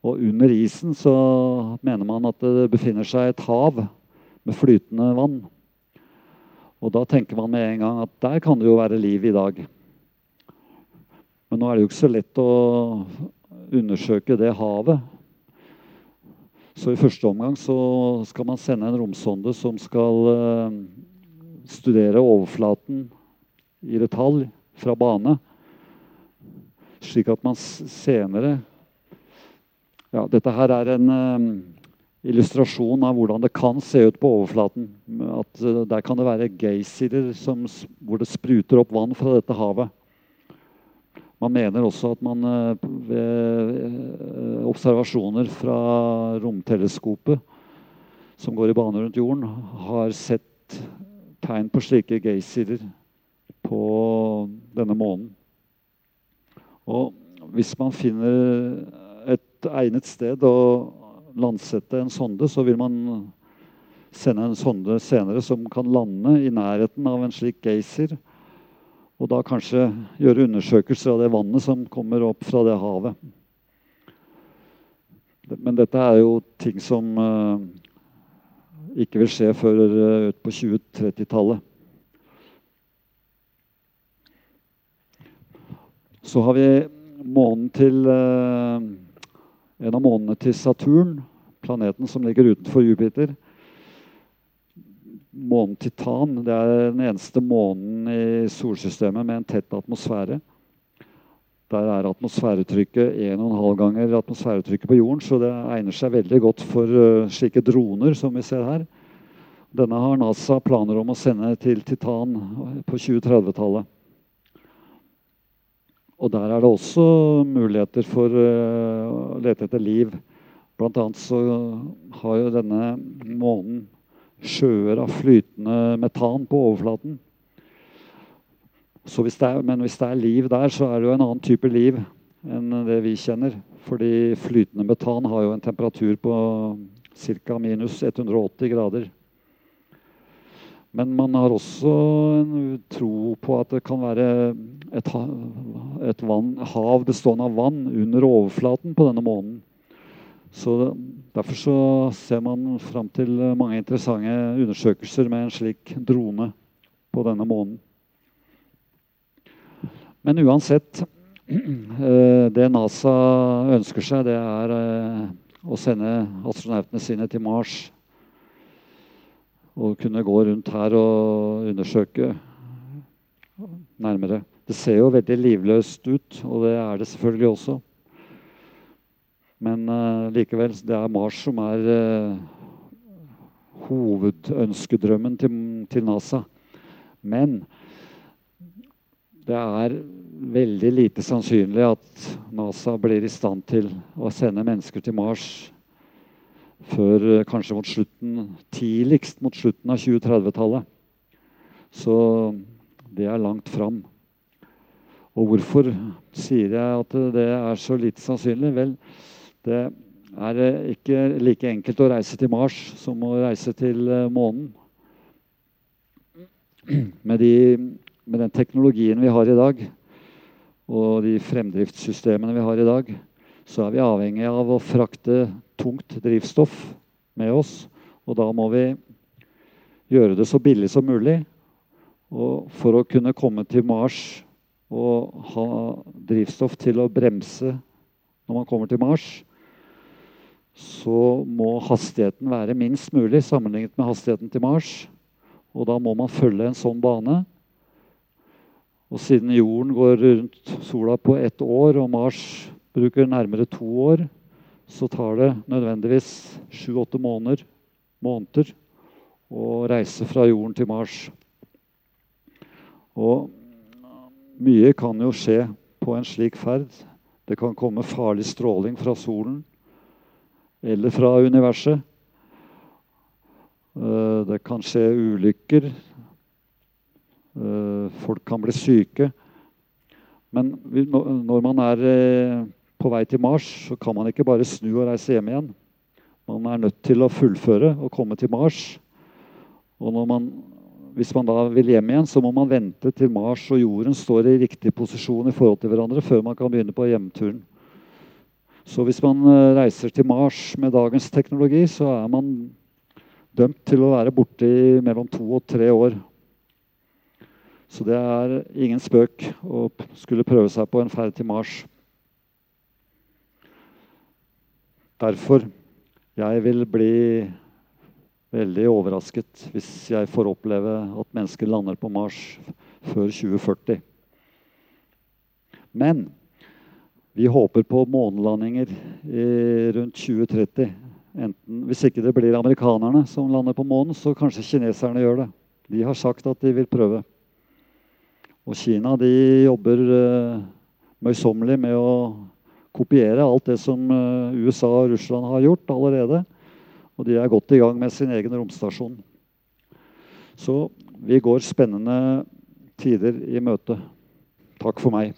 Og under isen så mener man at det befinner seg et hav med flytende vann. Og da tenker man med en gang at der kan det jo være liv i dag. Men nå er det jo ikke så lett å undersøke det havet. Så i første omgang så skal man sende en romsonde som skal uh, studere overflaten i detalj fra bane. Slik at man senere ja, Dette her er en uh, illustrasjon av hvordan det kan se ut på overflaten. At uh, Der kan det være geysirer hvor det spruter opp vann fra dette havet. Man mener også at man eh, ved eh, observasjoner fra romteleskopet som går i bane rundt jorden, har sett tegn på slike geysirer på denne månen. Og hvis man finner et egnet sted å landsette en sonde, så vil man sende en sonde senere som kan lande i nærheten av en slik geysir og da kanskje gjøre undersøkelser av det vannet som kommer opp fra det havet. Men dette er jo ting som uh, ikke vil skje før utpå ut på 2030-tallet. Så har vi månen til uh, En av månene til Saturn, planeten som ligger utenfor Jupiter månen Titan. Det er den eneste månen i solsystemet med en tett atmosfære. Der er atmosfæretrykket 1,5 ganger atmosfæretrykket på jorden, så det egner seg veldig godt for uh, slike droner som vi ser her. Denne har NASA planer om å sende til Titan på 2030-tallet. Og der er det også muligheter for uh, å lete etter liv. Blant annet så har jo denne månen sjøer av flytende metan på overflaten. Hvis er, men hvis det er liv der, så er det jo en annen type liv enn det vi kjenner. Fordi flytende metan har jo en temperatur på ca. minus 180 grader. Men man har også en tro på at det kan være et, et vann, hav bestående av vann under overflaten på denne månen. Så Derfor så ser man fram til mange interessante undersøkelser med en slik drone på denne månen. Men uansett eh, Det NASA ønsker seg, det er eh, å sende astronautene sine til Mars. Og kunne gå rundt her og undersøke nærmere. Det ser jo veldig livløst ut, og det er det selvfølgelig også. Men uh, likevel, det er Mars som er uh, hovedønskedrømmen til, til, NASA. Men det er veldig lite sannsynlig at NASA blir i stand til å sende mennesker til Mars før uh, kanskje mot slutten, tidligst mot slutten av 2030-tallet. Så det er langt fram. Og hvorfor sier jeg at det er så lite sannsynlig? Vel, det er eh, ikke like enkelt å reise til Mars som å reise til eh, månen. Med, de, med den teknologien vi har i dag, og de fremdriftssystemene vi har i dag, så er vi avhengig av å frakte tungt drivstoff med oss. Og da må vi gjøre det så billig som mulig. Og for å kunne komme til Mars og ha drivstoff til å bremse når man kommer til Mars, så må hastigheten være minst mulig sammenlignet med hastigheten til Mars. Og da må man følge en sånn bane. Og siden jorden går rundt sola på ett år, og Mars bruker nærmere to år, så tar det nødvendigvis sju-åtte måneder, måneder å reise fra jorden til Mars. Og mye kan jo skje på en slik ferd. Det kan komme farlig stråling fra solen eller fra universet. Eh, det kan skje ulykker. Eh, folk kan bli syke. Men når man er eh, på vei til Mars, så kan man ikke bare snu og reise hjem igjen. Man er nødt til å fullføre og komme til Mars. Og man, hvis man da vil hjem igjen, så må man vente til Mars og jorden står i riktig posisjon i forhold til hverandre før man kan begynne på hjemturen. Så hvis man eh, reiser til Mars med dagens teknologi, så er man dømt til å være borte i mellom to og tre år Så det er ingen spøk å skulle prøve seg på en ferd til Mars. Derfor jeg vil bli veldig overrasket hvis jeg får oppleve at mennesker lander på Mars før 2040. Men vi håper på månelandinger rundt 2030. Enten, hvis ikke det blir amerikanerne som lander på månen, så kanskje kineserne gjør det. De har sagt at de vil prøve. Og Kina de jobber uh, møysommelig med å kopiere alt det som eh, USA og Russland har gjort allerede. Og de er godt i gang med sin egen romstasjon. Så vi går spennende tider i møte. Takk for meg.